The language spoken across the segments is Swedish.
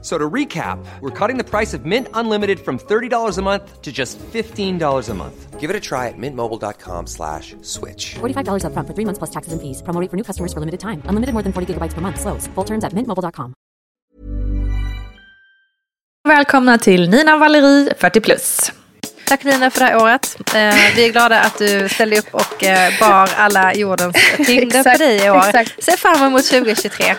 So to recap, we're cutting the price of Mint Unlimited from $30 a month to just $15 a month. Give it a try at mintmobile.com slash switch. $45 upfront for three months plus taxes and fees. Promo rate for new customers for limited time. Unlimited more than 40 gigabytes per month. Slows. Full terms at mintmobile.com. Välkomna till Nina Valerie 40 plus. Tack Nina för det här året. Eh, vi är glada att du ställde upp och eh, bar alla jordens tyngder på dig i år. exakt. Se fram emot 2023.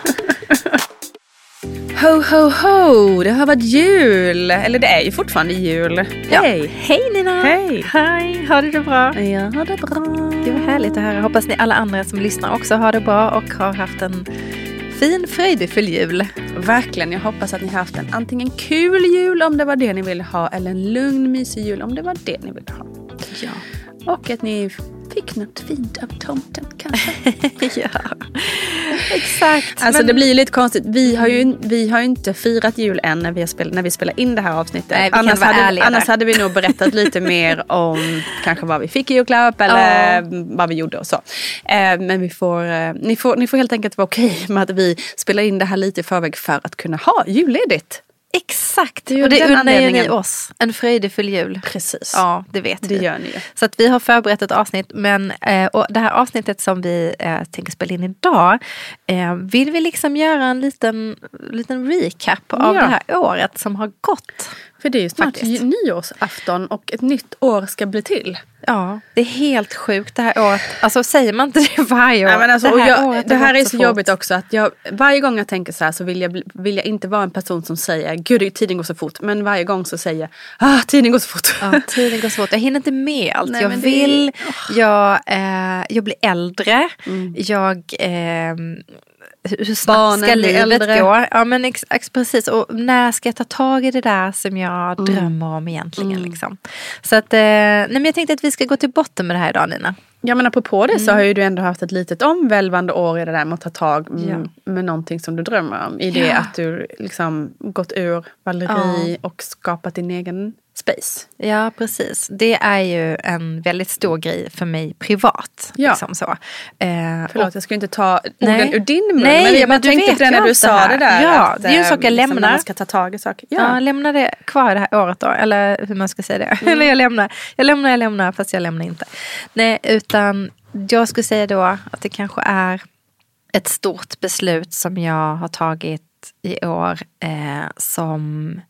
Ho, ho, ho! Det har varit jul. Eller det är ju fortfarande jul. Ja. Hej! Hej Nina! Hej. Hej! Har du det bra? Jag har det bra. Det var härligt att höra. Hoppas ni alla andra som lyssnar också har det bra och har haft en fin fröjdefull jul. Verkligen. Jag hoppas att ni har haft en antingen kul jul om det var det ni ville ha eller en lugn mysig jul om det var det ni ville ha. Ja. Och att ni fick något fint av tomten kanske. ja, exakt. Alltså Men- det blir ju lite konstigt. Vi har ju, vi har ju inte firat jul än när vi, spel, när vi spelar in det här avsnittet. Nej, annars, hade, annars hade vi nog berättat lite mer om kanske vad vi fick i julklapp eller vad vi gjorde och så. Eh, men vi får, eh, ni, får, ni får helt enkelt vara okej med att vi spelar in det här lite i förväg för att kunna ha julledigt. Exakt, är och det unnar ni oss. En fröjdefull jul. Precis. Ja, det vet Det vi. gör ni ju. Så att vi har förberett ett avsnitt. Men, eh, och det här avsnittet som vi eh, tänker spela in idag. Eh, vill vi liksom göra en liten, liten recap av Ja. det här året som har gått. För det är ju snart Faktiskt. nyårsafton och ett nytt år ska bli till. Ja, det är helt sjukt det här året. Alltså säger man inte det varje år? Nej, men alltså, det här, jag, det här är så fort. jobbigt också. Att jag, varje gång jag tänker så här så vill jag, vill jag inte vara en person som säger gud tiden går så fort. Men varje gång så säger jag ah, tiden går så fort. Ja, tiden går så fort. Jag hinner inte med allt. Nej, jag vill, jag, eh, jag blir äldre. Mm. Jag... Eh, hur snabbt ska livet äldre. gå? Ja men ex, ex, precis. Och när ska jag ta tag i det där som jag Mm. drömmer om egentligen? Liksom. Så att, eh, nej, men jag tänkte att vi ska gå till botten med det här idag Nina. Ja men apropå det Mm. så har ju du ändå haft ett litet omvälvande år i det där med att ta tag mm, Ja. med någonting som du drömmer om. I det Ja. att du liksom gått ur Valerie och skapat din egen space. Ja precis. Det är ju en väldigt stor grej för mig privat. Ja. Liksom så. Eh, Förlåt jag skulle inte ta Nej. orden ur din mun. Nej, men jag men du tänkte på det när du sa det här. det där. Ja, att, det är ju en eh, sak jag liksom, lämnar. När man ska ta tag i saker. Ja. Ja. lämna det kvar det här året då. Eller hur man ska säga det. Mm. Eller jag lämnar, jag lämnar, jag lämnar fast jag lämnar inte. Nej, utan jag skulle säga då att det kanske är ett stort beslut som jag har tagit i år eh, som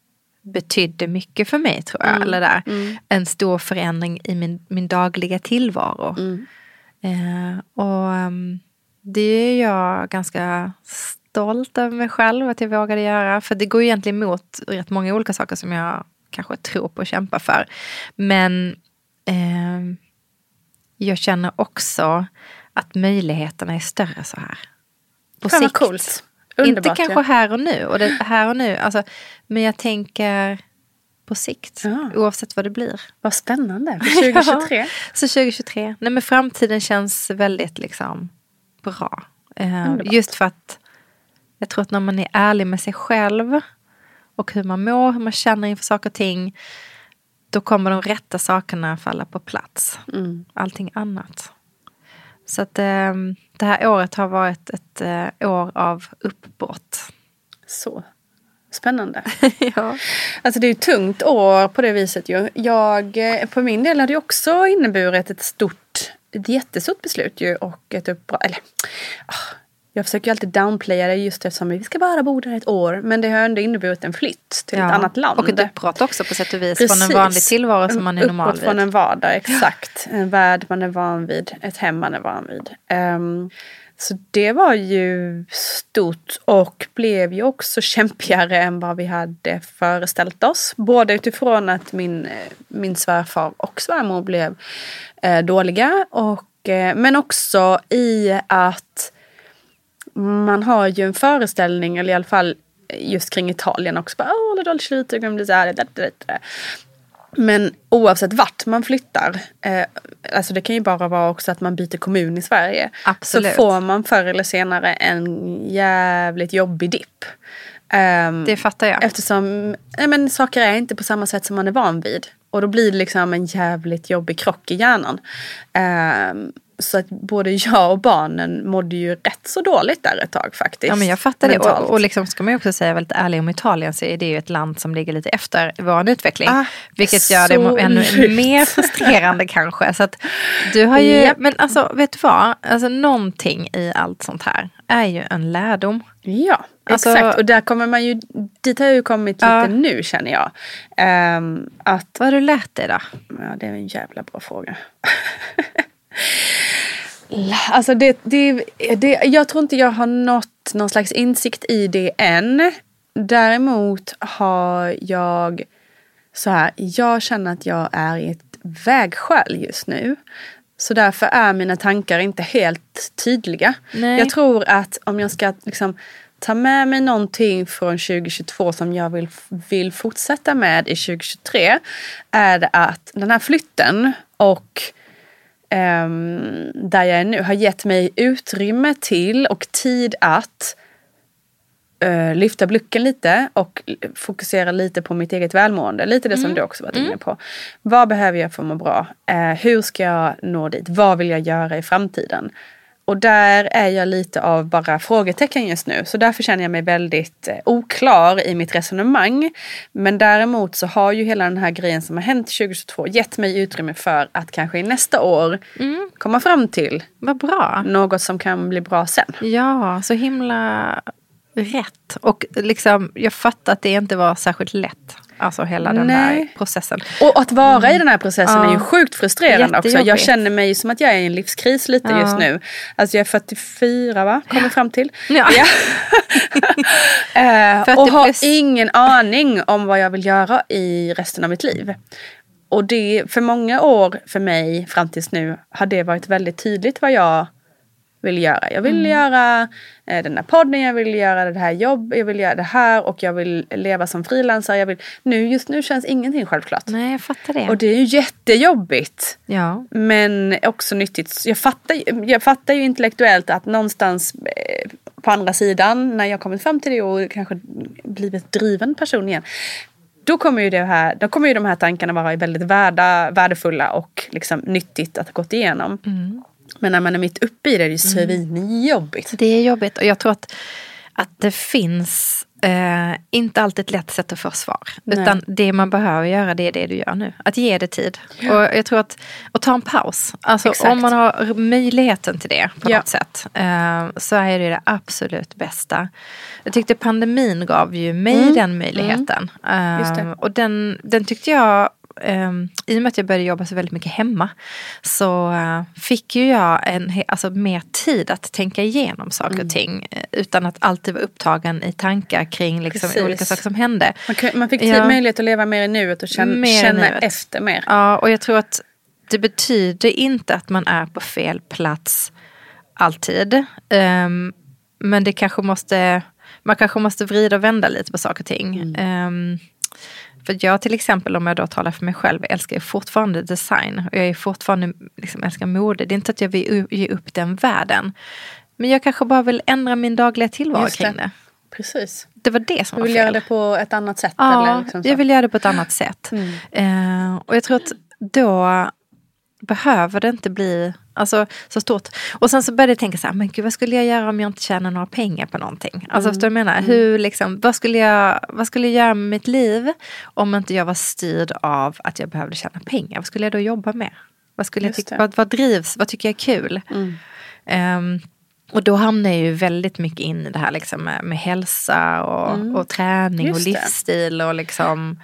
betydde mycket för mig tror jag. Eller där. En stor förändring i min, min dagliga tillvaro. Eh, och ehm, det är jag ganska stolt över mig själv att jag vågade göra. För det går ju egentligen emot rätt många olika saker som jag kanske tror på och kämpar för. Men ehm, jag känner också att möjligheterna är större så här. På Fan vad sikt. coolt. Underbart, Inte kanske ja. här och nu, och det, här och nu alltså, men jag tänker på sikt. Ja. Oavsett vad det blir. Vad spännande för 2023. Ja, så 2023. Nej men framtiden känns väldigt liksom bra. Eh, Underbart. just för att jag tror att när man är ärlig med sig själv och hur man mår, hur man känner inför saker och ting. Då kommer de rätta sakerna falla på plats. Mm. Allting annat. Så att eh, det här året har varit ett eh, år av uppbrott. Så spännande. ja. Alltså det är ju ett tungt år på det viset ju. Jag, eh, på min del har det också inneburit ett stort, ett jättestort beslut ju och ett uppbrott. Eller, ah, jag försöker ju alltid downplaya det just eftersom vi ska bara bo där ett år. Men det har ändå inneburit en flytt till ett annat land. Och ett uppbrott också på sätt och vis. Från en vanlig tillvaro som man är normal Uppbrott från vid. en vardag, exakt. En värld man är van vid, ett hem man är van vid. Ehm, så det var ju stort och blev ju också kämpigare än vad vi hade föreställt oss. Både utifrån att min, min svärfar och svärmor blev eh, dåliga. Och, eh, men också i att man har ju en föreställning, eller i alla fall just kring Italien också. Bara, det så här. det, det, det, det." Men oavsett vart man flyttar, eh, alltså det kan ju bara vara också att man byter kommun i Sverige. Absolut. Så får man förr eller senare en jävligt jobbig dipp. Um, Det fattar jag. Eftersom nej men, saker är inte på samma sätt som man är van vid. Och då blir det liksom en jävligt jobbig krock i hjärnan. Um, så att både jag och barnen mådde ju rätt så dåligt där ett tag faktiskt. Ja men jag fattar det. mentalt. Och, och liksom ska man ju också säga väldigt ärlig om Italien så är det ju ett land som ligger lite efter vår utveckling. Ah, vilket gör det ännu mer frustrerande kanske. Så att du har ju, Japp. men alltså vet du vad? Alltså någonting i allt sånt här är ju en lärdom. Ja, Alltså- exakt. Och där kommer man ju, dit har jag ju kommit lite Ja. nu känner jag. Ehm, att, Vad har du lärt dig då? ja det är en jävla bra fråga. alltså det, det, det, jag tror inte jag har nått någon slags insikt i det än. Däremot har jag så här, jag känner att jag är i ett vägskäl just nu. Så därför är mina tankar inte helt tydliga. Nej. Jag tror att om jag ska liksom ta med mig någonting från 2022 som jag vill, vill fortsätta med i 2023 är det att den här flytten och ehm, där jag är nu har gett mig utrymme till och tid att eh, lyfta blicken lite och fokusera lite på mitt eget välmående. Lite det som du också varit inne på. Vad behöver jag för att må bra? Eh, hur ska jag nå dit? Vad vill jag göra i framtiden? Och där är jag lite av bara frågetecken just nu. Så därför känner jag mig väldigt eh, oklar i mitt resonemang. Men däremot så har ju hela den här grejen som har hänt 2022 gett mig utrymme för att kanske i nästa år komma fram till Vad bra. något som kan bli bra sen. Ja, så himla rätt. Och liksom, jag fattar att det inte var särskilt lätt. Alltså hela den Nej. där processen. Och att vara i den här processen Ja. är ju sjukt frustrerande också. Jag känner mig som att jag är i en livskris lite Ja. just nu. Alltså jag är 44 va? Kommer fram till. Ja. Eh, 40 och har ingen aning om vad jag vill göra i resten av mitt liv. Och det, för många år för mig fram tills nu har det varit väldigt tydligt vad jag vill göra. Jag vill göra eh, den här podden, jag vill göra det här jobbet, jag vill göra det här och jag vill leva som frilansare. Jag vill, nu, just nu känns ingenting självklart. Nej, jag fattar det. Och det är ju jättejobbigt. Ja. Men också nyttigt. Jag fattar, jag fattar ju intellektuellt att någonstans eh, på andra sidan, när jag kommit fram till det och kanske blivit driven person igen. Då kommer ju, det här, då kommer ju de här tankarna vara väldigt värda, värdefulla och liksom nyttigt att ha gått igenom. Men när man är mitt uppe i det är det ju svinjobbigt. Det är jobbigt och jag tror att, att det finns eh, inte alltid ett lätt sätt att få svar. Nej. Utan det man behöver göra det är det du gör nu. Att ge det tid. Och jag tror att, och ta en paus. Alltså Exakt. om man har möjligheten till det på Ja. något sätt. Eh, så är det det absolut bästa. Jag tyckte pandemin gav ju mig den möjligheten. Mm. Eh, och den, den tyckte jag Um, I och med att jag började jobba så väldigt mycket hemma så eh, fick ju jag en, alltså, mer tid att tänka igenom saker Mm. och ting eh, utan att alltid vara upptagen i tankar kring liksom, Precis. olika saker som hände. Man, man fick Ja. möjlighet att leva mer i nuet och känna, känna efter mer. Ja, och jag tror att det betyder inte att man är på fel plats alltid. Ehm, men det kanske måste, man kanske måste vrida och vända lite på saker och ting. Mm. Ehm, för jag till exempel, om jag då talar för mig själv, älskar ju fortfarande design. Och jag är fortfarande, liksom, älskar mode. Det är inte att jag vill ge upp den världen. Men jag kanske bara vill ändra min dagliga tillvaro det. kring det. Precis. Det var det som Du var vill fel. göra det på ett annat sätt? Ja, eller liksom. Mm. jag vill göra det på ett annat sätt. Eh, och jag tror att då behöver det inte bli alltså, så stort. Och sen så började jag tänka så här, men gud vad skulle jag göra om jag inte tjänar några pengar på någonting? Alltså förstår du vad jag menar? Hur, liksom, vad, skulle jag, vad skulle jag göra med mitt liv om inte jag var styrd av att jag behövde tjäna pengar? Vad skulle jag då jobba med? Vad, skulle jag tycka, det. vad, vad drivs? Vad tycker jag är kul? Ehm, och då hamnar jag ju väldigt mycket in i det här liksom med, med hälsa och, och träning Mm. Just och det. livsstil och liksom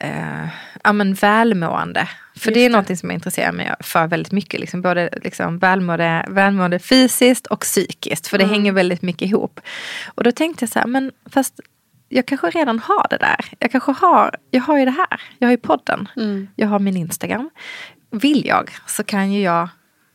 eh, ja, men välmående. För Just det är någonting som jag intresserar mig för väldigt mycket. Liksom, både liksom välmående, välmående fysiskt och psykiskt. För det Mm. hänger väldigt mycket ihop. Och då tänkte jag så här, men fast jag kanske redan har det där. Jag kanske har, jag har ju det här. Jag har ju podden. Mm. Jag har min Instagram. Vill jag så kan ju jag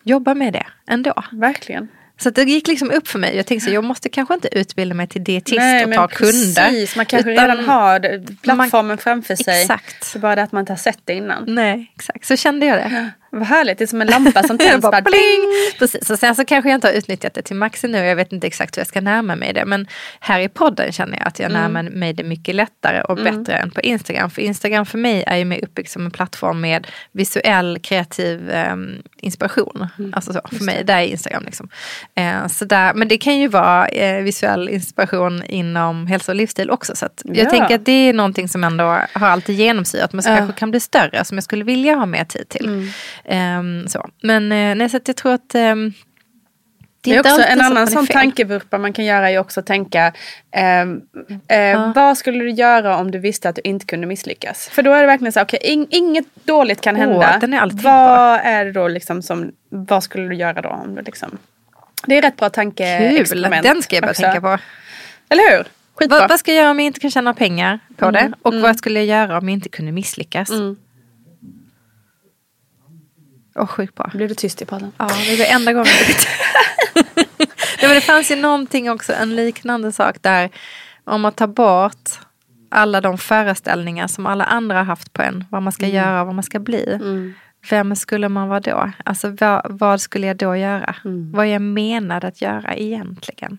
jobba med det ändå. Verkligen. Så att det gick liksom upp för mig. Jag tänkte så jag måste kanske inte utbilda mig till dietist Nej, och ta kunder. precis. Man kanske utan- redan har plattformen framför sig. Exakt. Det är bara det att man inte har sett det innan. Nej, exakt. Så kände jag det. Vad härligt, det är som en lampa som tänds. bara, pling! Precis, och sen så kanske jag inte har utnyttjat det till max nu. Jag vet inte exakt hur jag ska närma mig det. Men här i podden känner jag att jag Mm. närmar mig det mycket lättare och bättre än på Instagram. För Instagram för mig är ju mer uppbyggt som en plattform med visuell kreativ ehm, inspiration. Mm. Alltså så, för mig, där är Instagram liksom. Eh, så där, men det kan ju vara eh, visuell inspiration inom hälsa och livsstil också. Så jag Ja. tänker att det är någonting som ändå har alltid genomsyrat men som Ja. kanske kan bli större. Som jag skulle vilja ha mer tid till. Mm. Ehm, så. Men eh, nej, så att jag tror att ehm, Det är inte också alltid en annan är sån tankevurpa man kan göra är också att tänka ehm, eh, vad skulle du göra om du visste att du inte kunde misslyckas? För då är det verkligen så här, okej, ing- inget dåligt kan hända. den är vad är det då liksom som, vad skulle du göra då? Om du liksom, det är rätt bra Kul, tankeexperiment. den ska jag börja också. tänka på. Eller hur? Skitbra. Vad, vad ska jag göra om jag inte kan tjäna pengar på Mm, det? Och vad skulle jag göra om jag inte kunde misslyckas? Mm. Åh, sjukt bra. Blev du tyst i podden? Ja, det är det enda gången jag. Nej, men det fanns ju någonting också, en liknande sak där. Om man tar bort alla de föreställningar som alla andra har haft på en. Vad man ska göra och vad man ska bli. Vem skulle man vara då? Alltså vad, vad skulle jag då göra? Vad är jag menad att göra egentligen?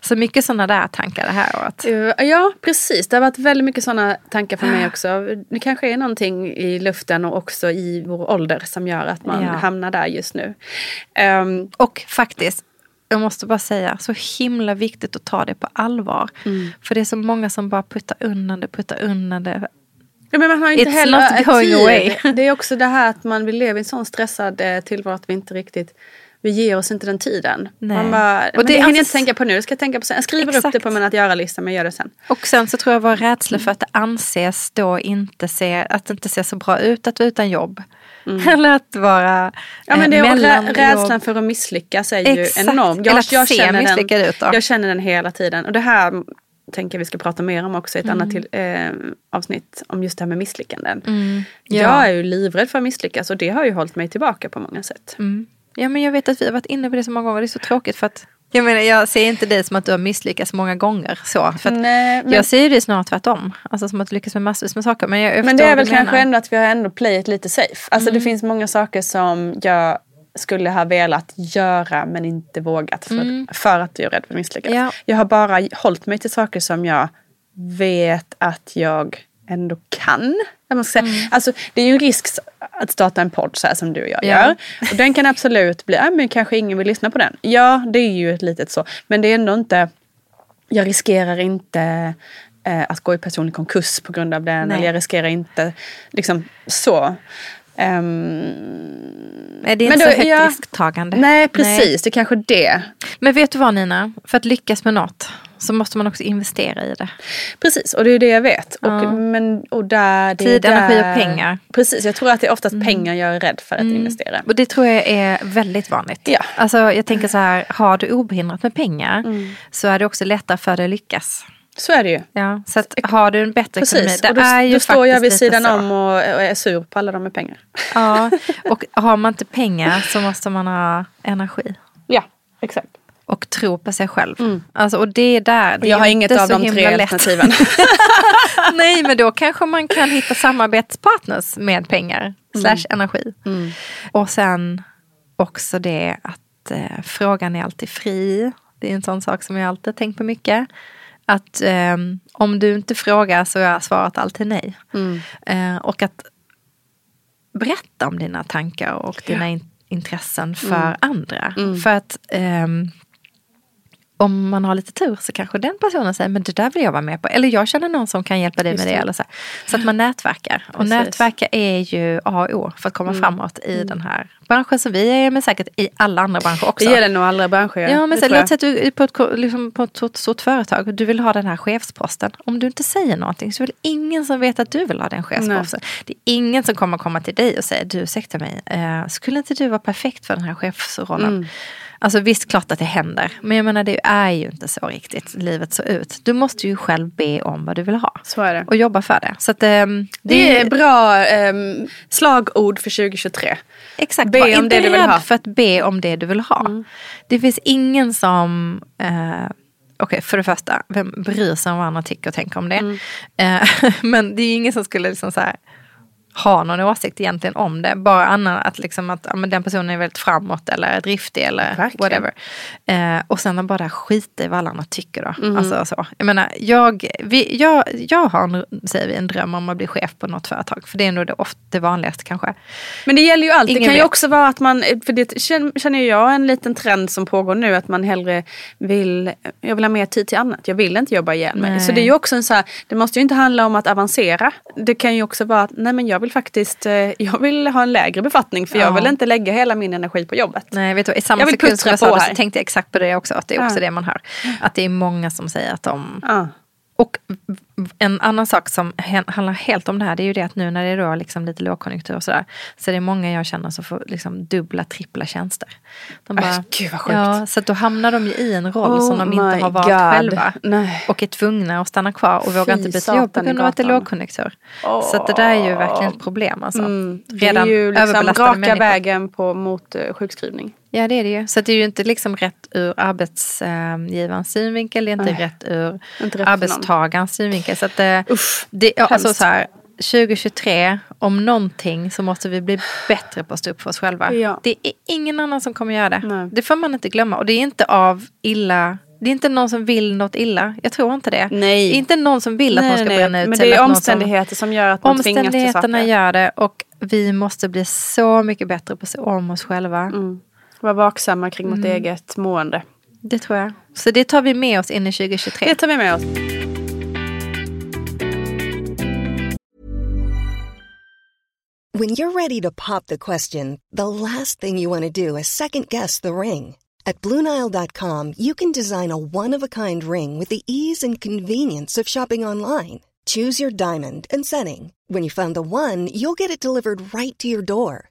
Så mycket sådana där tankar det här året. Ja, precis. Det har varit väldigt mycket sådana tankar för mig också. Det kanske är någonting i luften och också i vår ålder som gör att man Ja. hamnar där just nu. Ehm, Och faktiskt, jag måste bara säga, så himla viktigt att ta det på allvar. För det är så många som bara puttar undan det, puttar undan det. Ja, men man har inte It's heller not going tid. away. Det är också det här att man vill leva i en sån stressad eh, tillvaro att vi inte riktigt vi ger oss inte den tiden. Nej. Man bara, Och men det hinner jag inte tänka på nu, det ska jag tänka på sen. Jag skriver upp Exakt. det på min att göra-lista men jag gör det sen. Och sen så tror jag vår rädsla för att det anses då inte se, att det inte ser så bra ut att vara utan jobb. Eller att vara Ja, men det är, eh, mellan rä, rädslan för att misslyckas är ju Exakt. enorm. Eller att se känner misslyckad ut då. jag känner den hela tiden. Och det här tänker jag vi ska prata mer om också i ett Mm. annat till, eh, avsnitt om just det här med misslyckanden. Mm. Ja. Jag är ju livrädd för att misslyckas och det har ju hållit mig tillbaka på många sätt. Mm. Ja men jag vet att vi har varit inne på det så många gånger, det är så tråkigt för att jag menar jag ser inte dig som att du har misslyckats många gånger så. För Nej, men- Jag ser ju det snarare tvärtom. Alltså som att du lyckas med massvis med saker. Men, jag, Men det är väl kanske menar. ändå att vi har ändå playat lite safe. Alltså Mm. det finns många saker som jag skulle ha velat göra men inte vågat för, för att jag är rädd för att misslyckas. Mm. Ja. Jag har bara hållit mig till saker som jag vet att jag ändå kan. Man ska. Mm. Alltså, det är ju en risk att starta en podd så här som du och jag Ja. gör. Och den kan absolut bli, äh, men kanske ingen vill lyssna på den. Ja, det är ju ett litet så. Men det är ändå inte, jag riskerar inte eh, att gå i personlig konkurs på grund av den. Nej. Eller jag riskerar inte, liksom så. Nej, det är Men inte då- så högt ja. risktagande. nej, precis. Det är kanske det. Men vet du vad Nina? För att lyckas med något så måste man också investera i det. Precis, och det är det jag vet. Och, Ja. men, och där, det Tid, där, energi och pengar. Precis, jag tror att det är oftast pengar jag är rädd för att investera. Och det tror jag är väldigt vanligt. Ja. Alltså jag tänker så här, har du obehindrat med pengar Mm. så är det också lättare för dig att lyckas. Så är det ju. Ja, så att har du en bättre ekonomi, Precis, det och då, är ju då står jag vid sidan så. om och, och är sur på alla de med pengar. Ja, och har man inte pengar så måste man ha energi. Ja, exakt. Och tro på sig själv. Alltså, och det är där. Det är Jag har inget av de tre alternativen. Nej, men då kanske man kan hitta samarbetspartners med pengar. Slash energi. Och sen också det att eh, frågan är alltid fri. Det är en sån sak som jag alltid har tänkt på mycket. Att ehm, om du inte frågar så är svaret alltid nej. Eh, och att berätta om dina tankar och dina in- intressen för andra. För att ehm, om man har lite tur så kanske den personen säger men det där vill jag vara med på. Eller jag känner någon som kan hjälpa dig Just med det. det. Eller så, så att man nätverkar. Och Precis. Mm. nätverka är ju A och O för att komma framåt i den här branschen som vi är men säkert i alla andra branscher Det också. gäller nog alla branscher. Ja, men det jag. låt säga att du är på ett, liksom på ett stort, företag och du vill ha den här chefsposten. Om du inte säger någonting så är det ingen som vet att du vill ha den chefsposten. Det är ingen som kommer komma till dig och säga, du ursäkta mig, eh, skulle inte du vara perfekt för den här chefsrollen? Mm. Alltså visst, klart att det händer. Men jag menar det är ju inte så riktigt livet ser ut. Du måste ju själv be om vad du vill ha. Så är det. Och jobba för det. Så att, ehm, Det är bra ehm, slagord för 2023. Exakt, Be var om inte det du vill ha. Mm. för att be om det du vill ha. Det finns ingen som, eh, okej för det första, vem bryr sig om vad andra tycker och tänker om det? Mm. Eh, men det är ju ingen som skulle liksom så här, ha någon åsikt egentligen om det. Bara annan att, liksom att ja, men den personen är väldigt framåt eller driftig eller Verkligen. whatever. Eh, och sen bara skita i vad alla andra tycker då. Mm. Alltså, så. Jag menar, jag, vi, jag, jag har en, säger vi, en dröm om att bli chef på något företag. För det är nog det, ofta, det vanligaste kanske. Men det gäller ju allt. Ingen det kan ju vet. också vara att man, för det känner jag en liten trend som pågår nu, att man hellre vill, jag vill ha mer tid till annat. Jag vill inte jobba ihjäl mig. Så det är ju också en så här, det måste ju inte handla om att avancera. Det kan ju också vara att, nej men jag vill faktiskt, eh, jag vill ha en lägre befattning för Ja. jag vill inte lägga hela min energi på jobbet. Nej, vet du, I samma Jag vill sekund som jag sa det så tänkte jag exakt på det också. Att det är också Ja. det man hör. Att det är många som säger att de... Ja. Och en annan sak som handlar helt om det här det är ju det att nu när det då liksom lite lågkonjunktur och sådär så är det många jag känner som får liksom dubbla, trippla tjänster. De Äh, gud, vad sjukt. Ja, så då hamnar de ju i en roll som Oh de inte har valt God. själva. Nej. Och är tvungna att stanna kvar och vågar Fy inte byta jobb på grund av att det är lågkonjunktur. Så att det där är ju verkligen ett problem. Alltså. Mm. Redan det är ju liksom raka människor. vägen på, mot eh, sjukskrivning. Ja det är det ju. Så det är ju inte liksom rätt ur arbetsgivarens synvinkel, det är inte Nej. rätt ur Inte rätt arbetstagarens synvinkel. Så att, eh, Usch, det, ja, alltså så här, 2023, om någonting så måste vi bli bättre på att stå upp för oss själva. Ja. Det är ingen annan som kommer göra det. Nej. Det får man inte glömma. Och det är inte av illa det är inte någon som vill något illa. Jag tror inte det. Nej. Det är inte någon som vill att Nej, någon ska nej, bränna ut Men det är att någon som- omständigheter som gör att man tvingas till Omständigheterna saker. gör det och vi måste bli så mycket bättre på att se om oss själva. Mm. Var vaksamma kring Mm. vårt eget mående. Det tror jag. Så det tar vi med oss in i 2023. Det tar vi med oss. When you're ready to pop the question, the last thing you want to do is second guess the ring. At Bluenile.com, you can design a one of a kind ring with the ease and convenience of shopping online. Choose your diamond and setting. When you find the one, you'll get it delivered right to your door.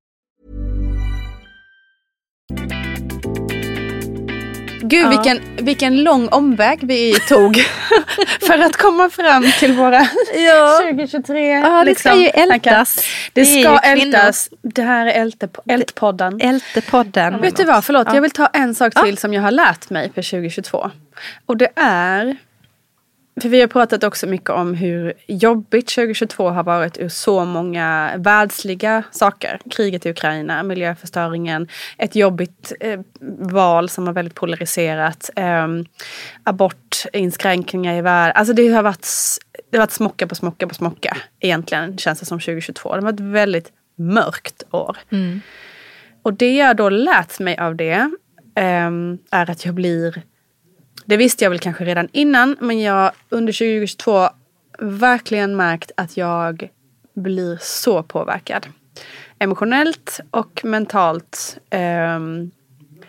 Gud vilken, vilken lång omväg vi tog för att komma fram till våra Ja. 2023. Ja, det ska ju ältas. Det Det ska ältas. Det här är älte- Ältpodden. Ältepodden. Vet du vad, förlåt, Ja. jag vill ta en sak till som jag har lärt mig för 2022. Och det är, för vi har pratat också mycket om hur jobbigt 2022 har varit ur så många världsliga saker. Kriget i Ukraina, miljöförstöringen, ett jobbigt eh, val som var väldigt polariserat, eh, abortinskränkningar i världen. Alltså det har varit, det har varit smocka på smocka på smocka egentligen känns det som 2022. Det var ett väldigt mörkt år. Och det jag då lärt mig av det ehm, är att jag blir, det visste jag väl kanske redan innan, men jag under 2022 verkligen märkt att jag blir så påverkad. Emotionellt och mentalt. ehm,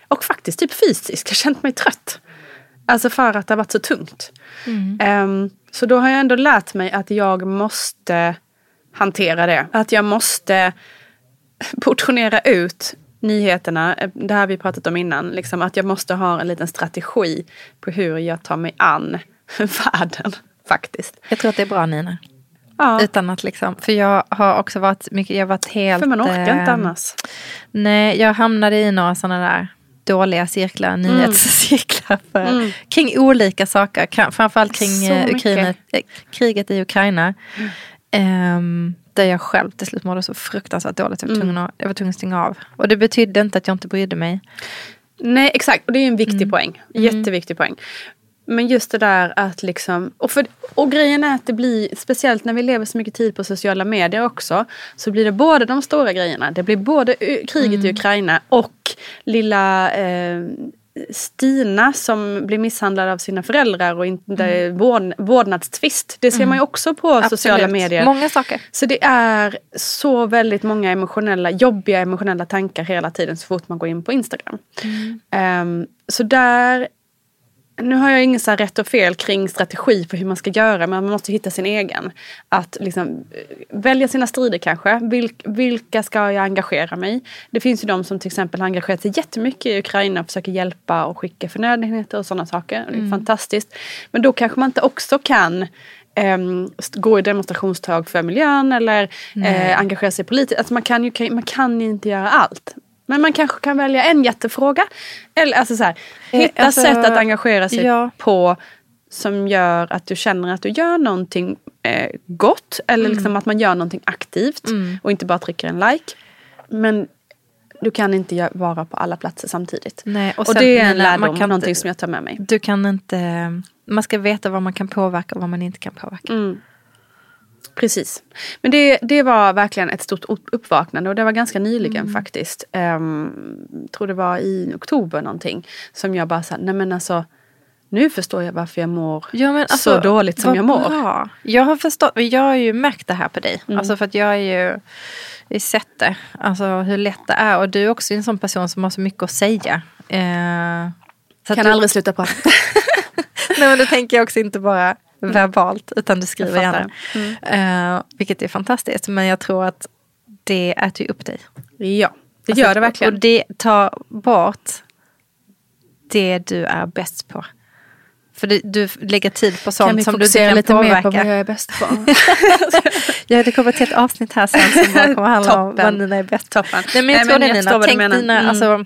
och faktiskt typ fysiskt. Jag har känt mig trött. Alltså för att det har varit så tungt. Ehm, så då har jag ändå lärt mig att jag måste hantera det. Att jag måste portionera ut nyheterna, eh, det här vi pratat om innan, liksom att jag måste ha en liten strategi på hur jag tar mig an världen faktiskt. Jag tror att det är bra Nina. Ja, Utan att liksom, för jag har också varit mycket, jag har varit helt... för man orkar eh, inte annars. Nej, jag hamnade i några sådana där dåliga cirklar, Mm. nyhetscirklar för, kring olika saker. Framförallt kring eh. Ukraina, eh, kriget i Ukraina. Ehm, där jag själv till slut mådde så fruktansvärt dåligt. Jag var, Mm. tvungen att, jag var tvungen att stänga av. Och det betydde inte att jag inte brydde mig. Nej exakt, och det är en viktig poäng. Jätteviktig poäng. Men just det där att liksom, och, för, och grejen är att det blir, speciellt när vi lever så mycket tid på sociala medier också, så blir det både de stora grejerna, det blir både u- kriget i Ukraina och lilla eh, Stina som blir misshandlad av sina föräldrar och inte mm. vård, vårdnadstvist. Det ser man ju också på sociala Absolut. medier. Många saker. Så det är så väldigt många emotionella, jobbiga emotionella tankar hela tiden så fort man går in på Instagram. Ehm, så där, nu har jag så här rätt och fel kring strategi för hur man ska göra men man måste hitta sin egen. Att liksom, eh, välja sina strider kanske. Vilk, vilka ska jag engagera mig Det finns ju de som till exempel har engagerat sig jättemycket i Ukraina och försöker hjälpa och skicka förnödenheter och sådana saker. Det är fantastiskt. Men då kanske man inte också kan st- gå i demonstrationståg för miljön eller eh, engagera sig politiskt. Alltså man, kan ju, man kan ju inte göra allt. Men man kanske kan välja en jättefråga. Eller alltså så här, hitta alltså, sätt att engagera sig ja. på som gör att du känner att du gör någonting eh, gott. Eller Mm. liksom att man gör någonting aktivt och inte bara trycker en like. Men du kan inte vara på alla platser samtidigt. Nej, och och det är en Nina, man lärdom, kan någonting som jag tar med mig. Du kan inte, man ska veta vad man kan påverka och vad man inte kan påverka. Mm. Precis. Men det, det var verkligen ett stort upp- uppvaknande och det var ganska nyligen Mm. faktiskt. Um, tror det var i oktober någonting. Som jag bara sa, nej men alltså nu förstår jag varför jag mår Ja, men så dåligt som jag mår. Bra. Jag har förstått, jag har ju märkt det här på dig. Mm. Alltså för att jag är ju, jag har sett det. Alltså hur lätt det är. Och du är också en sån person som har så mycket att säga. Eh, så att Kan du, aldrig sluta prata. Nej men då tänker jag också inte bara verbalt utan du skriver gärna. Eh, vilket är fantastiskt. Men jag tror att det äter ju upp dig. ja, det gör det verkligen. Och det tar bort det du är bäst på. För du, du lägger tid på sånt som du inte kan lite påverka. mer på vad jag är bäst på? Ja, det kommer ett helt avsnitt här sen som bara kommer handla om vad Nina är bäst på. Nej, men jag Nej, tror men det Nina. Tänk dina, Mm. alltså,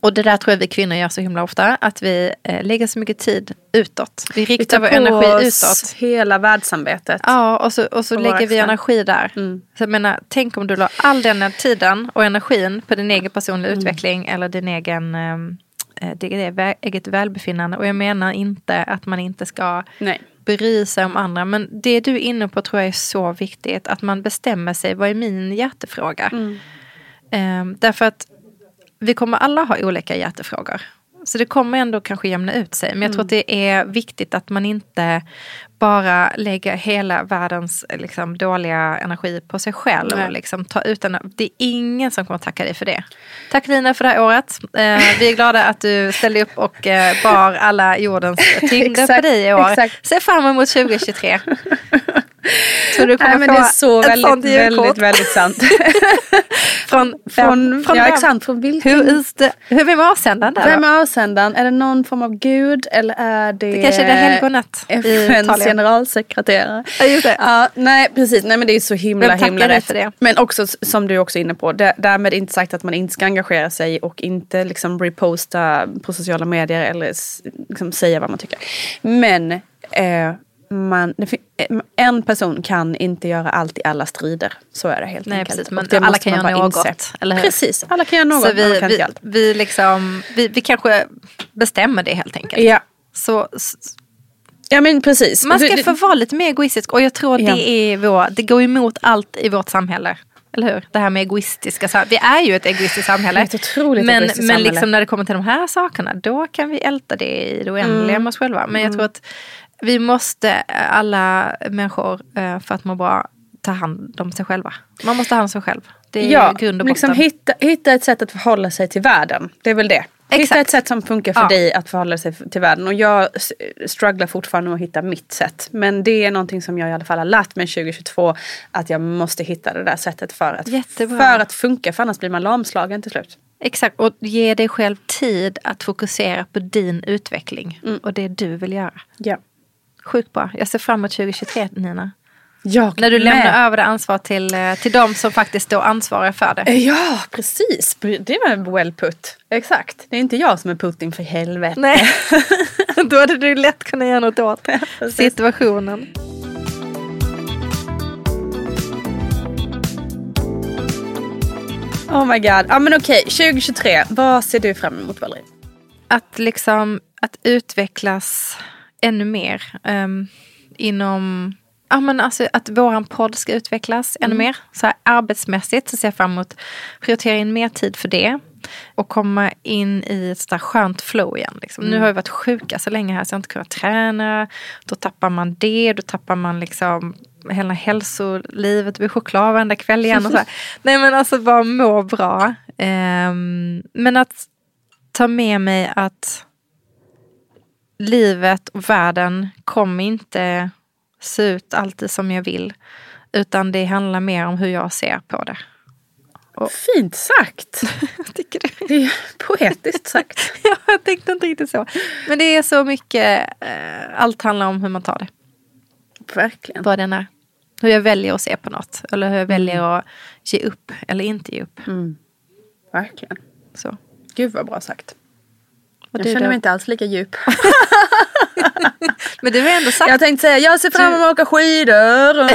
och det där tror jag vi kvinnor gör så himla ofta. Att vi eh, lägger så mycket tid utåt. Vi Vi riktar tar vår energi utåt. hela världssamvetet. Ja, och så, och så På lägger vi energi där. Mm. Så jag menar, tänk om du la all den tiden och energin på din egen personliga Mm. utveckling eller din egen ehm, eh, det eget välbefinnande. Och jag menar inte att man inte ska Nej. bry sig om andra. Men det du är inne på tror jag är så viktigt. Att man bestämmer sig, vad är min hjärtefråga? Mm. Ehm, därför att vi kommer alla ha olika hjärtefrågor. Så det kommer ändå kanske jämna ut sig. Men jag tror att det är viktigt att man inte bara lägger hela världens liksom, dåliga energi på sig själv. Nej. Och liksom, ta ut den. Det är ingen som kommer tacka dig för det. Tack Lina för det här året. Eh, vi är glada att du ställde upp och eh, bar alla jordens tyngder på dig i år. exakt. Se fram emot 2023. Så du kommer Nej, men få det är så väldigt, väldigt, väldigt sant. från, från, från ja, vem? exakt, från vilken? Hur, är det, hur vem är avsändaren där? Vem är avsändaren? Är det någon form av gud eller är det, Det kanske är det helgonet FNs generalsekreterare? Ja, just det. Ja, nej precis, nej men det är så himla himla rätt. för det? Men också som du är också inne på, där- därmed inte sagt att man inte ska engagera sig och inte liksom reposta på sociala medier eller liksom säga vad man tycker. Men eh, man, eh, en person kan inte göra allt i alla strider. Så är det helt Nej, enkelt. precis, men alla måste kan man göra något, inse. eller hur? Precis, alla kan göra något, Så vi, kan vi, vi, liksom, vi, vi kanske bestämmer det helt enkelt. Ja. Så ja, men precis. man ska få vara lite mer egoistisk och jag tror Ja. det är vår, det går emot allt i vårt samhälle. Eller hur? Det här med egoistiska Vi är ju ett egoistiskt samhälle. Ett otroligt men egoistiskt men samhälle. liksom när det kommer till de här sakerna, då kan vi älta det i det oändliga Mm. med oss själva. Men jag tror att vi måste, eh, alla människor, eh, för att må bra, ta hand om sig själva. Man måste ta hand om sig själv. Det är Ja, grund och botten. liksom hitta, hitta ett sätt att förhålla sig till världen. Det är väl det. Hitta Exakt. ett sätt som funkar för Ja. dig att förhålla sig till världen. Och jag strugglar fortfarande med att hitta mitt sätt. Men det är någonting som jag i alla fall har lärt mig 2022. Att jag måste hitta det där sättet för att, Jättebra. för att funka. För annars blir man lamslagen till slut. Exakt, och ge dig själv tid att fokusera på din utveckling Mm. och det du vill göra. Ja. Sjukt bra. Jag ser fram emot 2023 Nina. Jag När du med. lämnar över det ansvar till, eh, till de som faktiskt står ansvariga för det. Ja, precis. Det var well put. Exakt. Det är inte jag som är Putin för helvete. Nej, då hade du lätt kunnat göra något åt situationen. Oh my god. Ja men okej, 2023. Vad ser du fram emot Valerie? att liksom att utvecklas ännu mer um, inom Ja, men alltså att våran podd ska utvecklas ännu mer. Så här, arbetsmässigt så ser jag fram emot att prioritera in mer tid för det. Och komma in i ett sådär skönt flow igen. Liksom. Nu har vi varit sjuka så länge här så jag har inte kunnat träna. Då tappar man det, då tappar man liksom hela hälsolivet. Det blir choklad varenda kväll igen. Och så här. Nej men alltså bara må bra. Um, men att ta med mig att livet och världen kommer inte se ut alltid som jag vill. Utan det handlar mer om hur jag ser på det. Och, Fint sagt! tycker du? Det är poetiskt sagt. ja, jag tänkte inte riktigt så. Men det är så mycket, eh, allt handlar om hur man tar det. Verkligen. Vad den är. Hur jag väljer att se på något. Eller hur jag väljer mm. att ge upp eller inte ge upp. Mm. Verkligen. Så. Gud vad bra sagt. Och jag känner då? mig inte alls lika djup. Men du har ändå sagt... Jag tänkte säga, jag ser fram emot att åka skidor.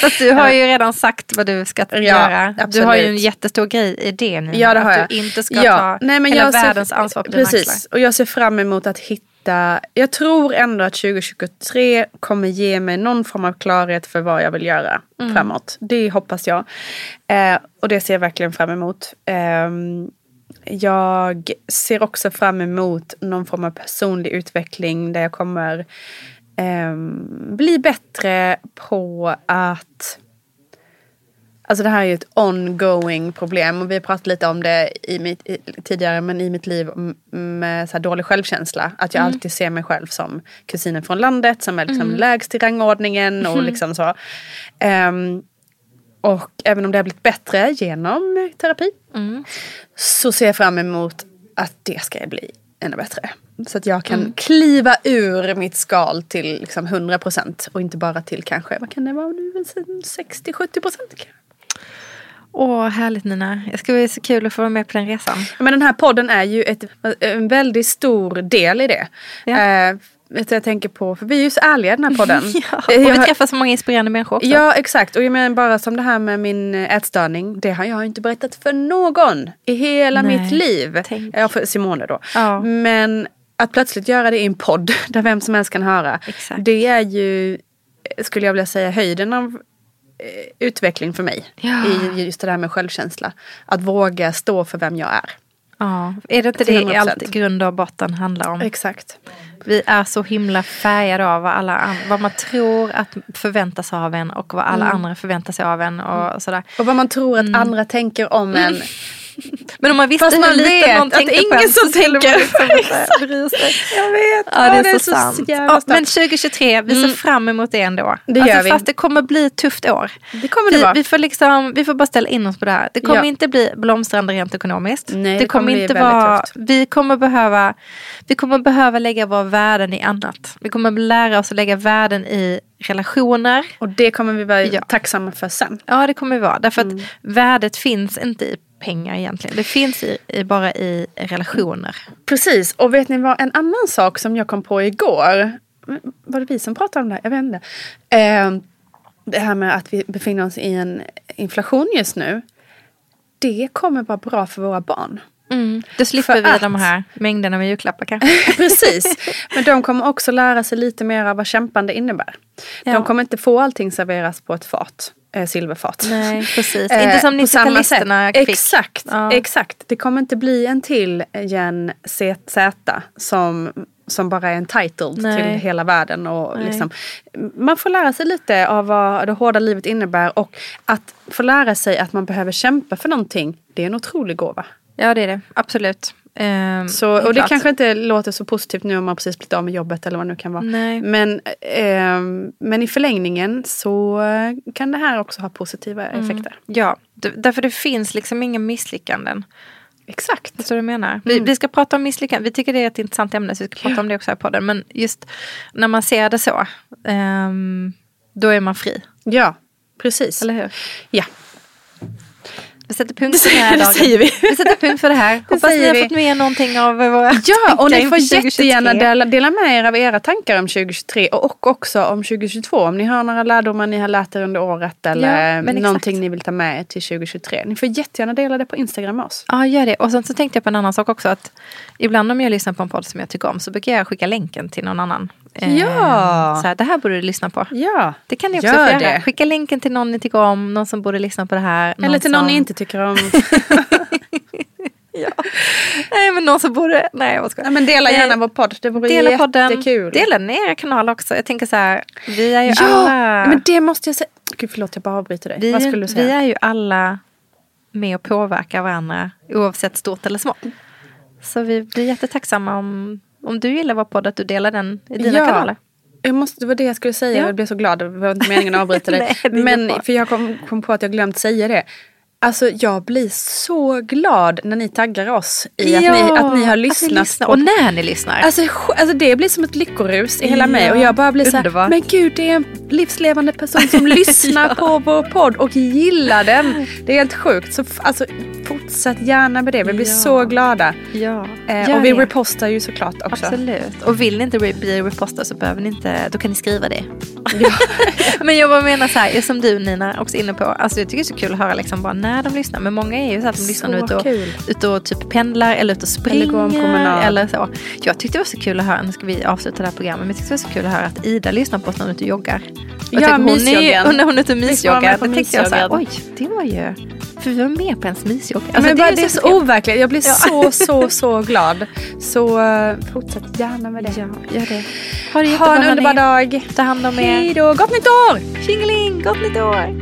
Fast du har ju redan sagt vad du ska ja, göra. Absolut. Du har ju en jättestor grej i det nu. Ja, det har jag. Att du inte ska ja. ta Nej, men hela världens ser... ansvar på dina Precis, axlar. och jag ser fram emot att hitta jag tror ändå att 2023 kommer ge mig någon form av klarhet för vad jag vill göra mm. framåt. Det hoppas jag. Eh, och det ser jag verkligen fram emot. Eh, jag ser också fram emot någon form av personlig utveckling där jag kommer eh, bli bättre på att Alltså det här är ju ett ongoing problem och vi har pratat lite om det i mitt, i, tidigare men i mitt liv med så dålig självkänsla. Att jag mm. alltid ser mig själv som kusinen från landet som är liksom mm. lägst i rangordningen och mm. liksom så. Um, och även om det har blivit bättre genom terapi mm. så ser jag fram emot att det ska bli ännu bättre. Så att jag kan mm. kliva ur mitt skal till liksom 100% och inte bara till kanske, vad kan det vara nu, 60-70%? Åh, härligt Nina. Det ska bli så kul att få vara med på den resan. Men den här podden är ju ett, en väldigt stor del i det. Ja. Eh, vet jag tänker på, för vi är ju så ärliga i den här podden. ja, och vi jag, träffar så många inspirerande människor också. Ja exakt, och jag menar bara som det här med min ätstörning. Det har jag inte berättat för någon i hela Nej, mitt liv. Tänk. Ja, för Simone då. Ja. Men att plötsligt göra det i en podd där vem som helst kan höra. Exakt. Det är ju, skulle jag vilja säga, höjden av eh, utveckling för mig. Ja. I just det där med självkänsla. Att våga stå för vem jag är. Ja, är det inte det allt grund och botten handlar om? Exakt. Vi är så himla färgade av vad, alla, vad man tror att förväntas av en och vad alla mm. andra förväntar sig av en. Och, sådär. och vad man tror att mm. andra tänker om en. Men om man visste Fast man lite någon att ingen som tänker. Liksom jag vet. Ja, det, är, det är så, så sant. Ja, men 2023, vi ser mm. fram emot det ändå. Det gör alltså, vi. Fast det kommer bli ett tufft år. Det kommer det vi, vara. Vi får, liksom, vi får bara ställa in oss på det här. Det kommer ja. inte bli blomstrande rent ekonomiskt. Nej, det, det kommer, kommer inte vara, tufft. vi kommer behöva vi kommer behöva lägga våra värden i annat. Vi kommer lära oss att lägga värden i relationer. Och det kommer vi vara ja. tacksamma för sen. Ja det kommer vi vara. Därför mm. att värdet finns inte i pengar egentligen. Det finns i, i, bara i relationer. Precis, och vet ni vad en annan sak som jag kom på igår. Var det vi som pratade om det? Jag vet inte. Eh, det här med att vi befinner oss i en inflation just nu. Det kommer vara bra för våra barn. Mm. Då slipper för vi att... de här mängderna med julklappar kanske. Precis. Men de kommer också lära sig lite mer av vad kämpande innebär. Ja. De kommer inte få allting serveras på ett fat eh, silverfat. Nej, precis. Eh, inte som 90-talisterna fick. Exakt, ja. exakt. Det kommer inte bli en till Gen ZZ som, som bara är en title Nej. till hela världen. Och liksom, man får lära sig lite av vad det hårda livet innebär och att få lära sig att man behöver kämpa för någonting, det är en otrolig gåva. Ja det är det, absolut. Um, så, och det kanske inte låter så positivt nu om man precis blivit av med jobbet eller vad det nu kan vara. Nej. Men, um, men i förlängningen så kan det här också ha positiva mm. effekter. Ja, därför det finns liksom inga misslyckanden. Exakt. Det är så du menar. Vi, mm. vi, ska prata om misslyckanden. Vi tycker det är ett intressant ämne så vi ska prata ja. om det också här på podden. Men just när man ser det så, um, då är man fri. Ja, precis. Eller hur? Ja. Vi sätter punkt för den här Det dagen. säger vi. Vi sätter punkt för det här. Hoppas ni har vi. fått med någonting av våra Ja, och ni får inför 2023. jättegärna dela, dela med er av era tankar om 2023 och också om 2022. Om ni har några lärdomar ni har lärt er under året eller Ja, exakt. någonting ni vill ta med er till 2023. Ni får jättegärna dela det på Instagram med oss. Ja, gör det. Och sen så tänkte jag på en annan sak också. att Ibland om jag lyssnar på en podd som jag tycker om så brukar jag skicka länken till någon annan. Eh, Ja. Så här, det här borde du lyssna på. Ja, Det kan ni också gör göra. Skicka länken till någon ni tycker om, någon som borde lyssna på det här. Eller till någon som... ni inte tycker om. Nej men någon som borde, nej jag skojar. ja, men dela gärna Eh, vår podd, det vore Dela podden, jättekul. dela den i era kanaler också. Jag tänker så här, vi är ju Ja, alla... men det måste jag säga. Gud förlåt jag bara avbryter dig. vi, Vad skulle du vi säga? är ju alla med och påverkar varandra oavsett stort eller smått. Så vi blir jättetacksamma om, om du gillar vår podd att du delar den i dina Ja. kanaler. Jag måste, det var det jag skulle säga, Ja. jag blev så glad. Det var inte meningen att avbryta dig. Men för jag kom, kom på att jag glömt säga det. Alltså jag blir så glad när ni taggar oss i att, ni, att ni har lyssnat. lyssnar. på Och när ni lyssnar. Alltså, alltså det blir som ett lyckorus i hela mig Ja, och jag bara blir så här, men gud det är en livslevande person som lyssnar på vår podd och gillar den. Det är helt sjukt. Så alltså, fortsätt gärna med det, vi blir Ja. så glada. ja, Eh, och vi det. repostar ju såklart också. Absolut. Och vill ni inte bli repostade så behöver ni inte, då kan ni skriva det. men jag bara menar så här, som du Nina också inne på, alltså jag tycker det är så kul att höra liksom bara när de lyssnar. Men många är ju så att de lyssnar Så ut och, ut och typ pendlar eller ut och springer. Eller går en promenad. eller så. Jag tyckte det var så kul att höra, nu ska vi avsluta det här programmet, men jag tyckte det var så kul att höra att Ida lyssnar på oss när hon är ute och joggar. Och jag Ja, tänkte, hon är när hon är ute och mysjoggar, då tänkte jag så här, oj, det var ju, för vi var med på ens mysjogg. Alltså, men bara, ju det är så kul. overkligt. Jag blir Ja. så, så, så glad. Så uh, fortsätt gärna med det. Ja, gör det. Ha det Ha en underbar dag. Ta hand om er. Hej då. Gott nytt år! Tjingeling, gott nytt år!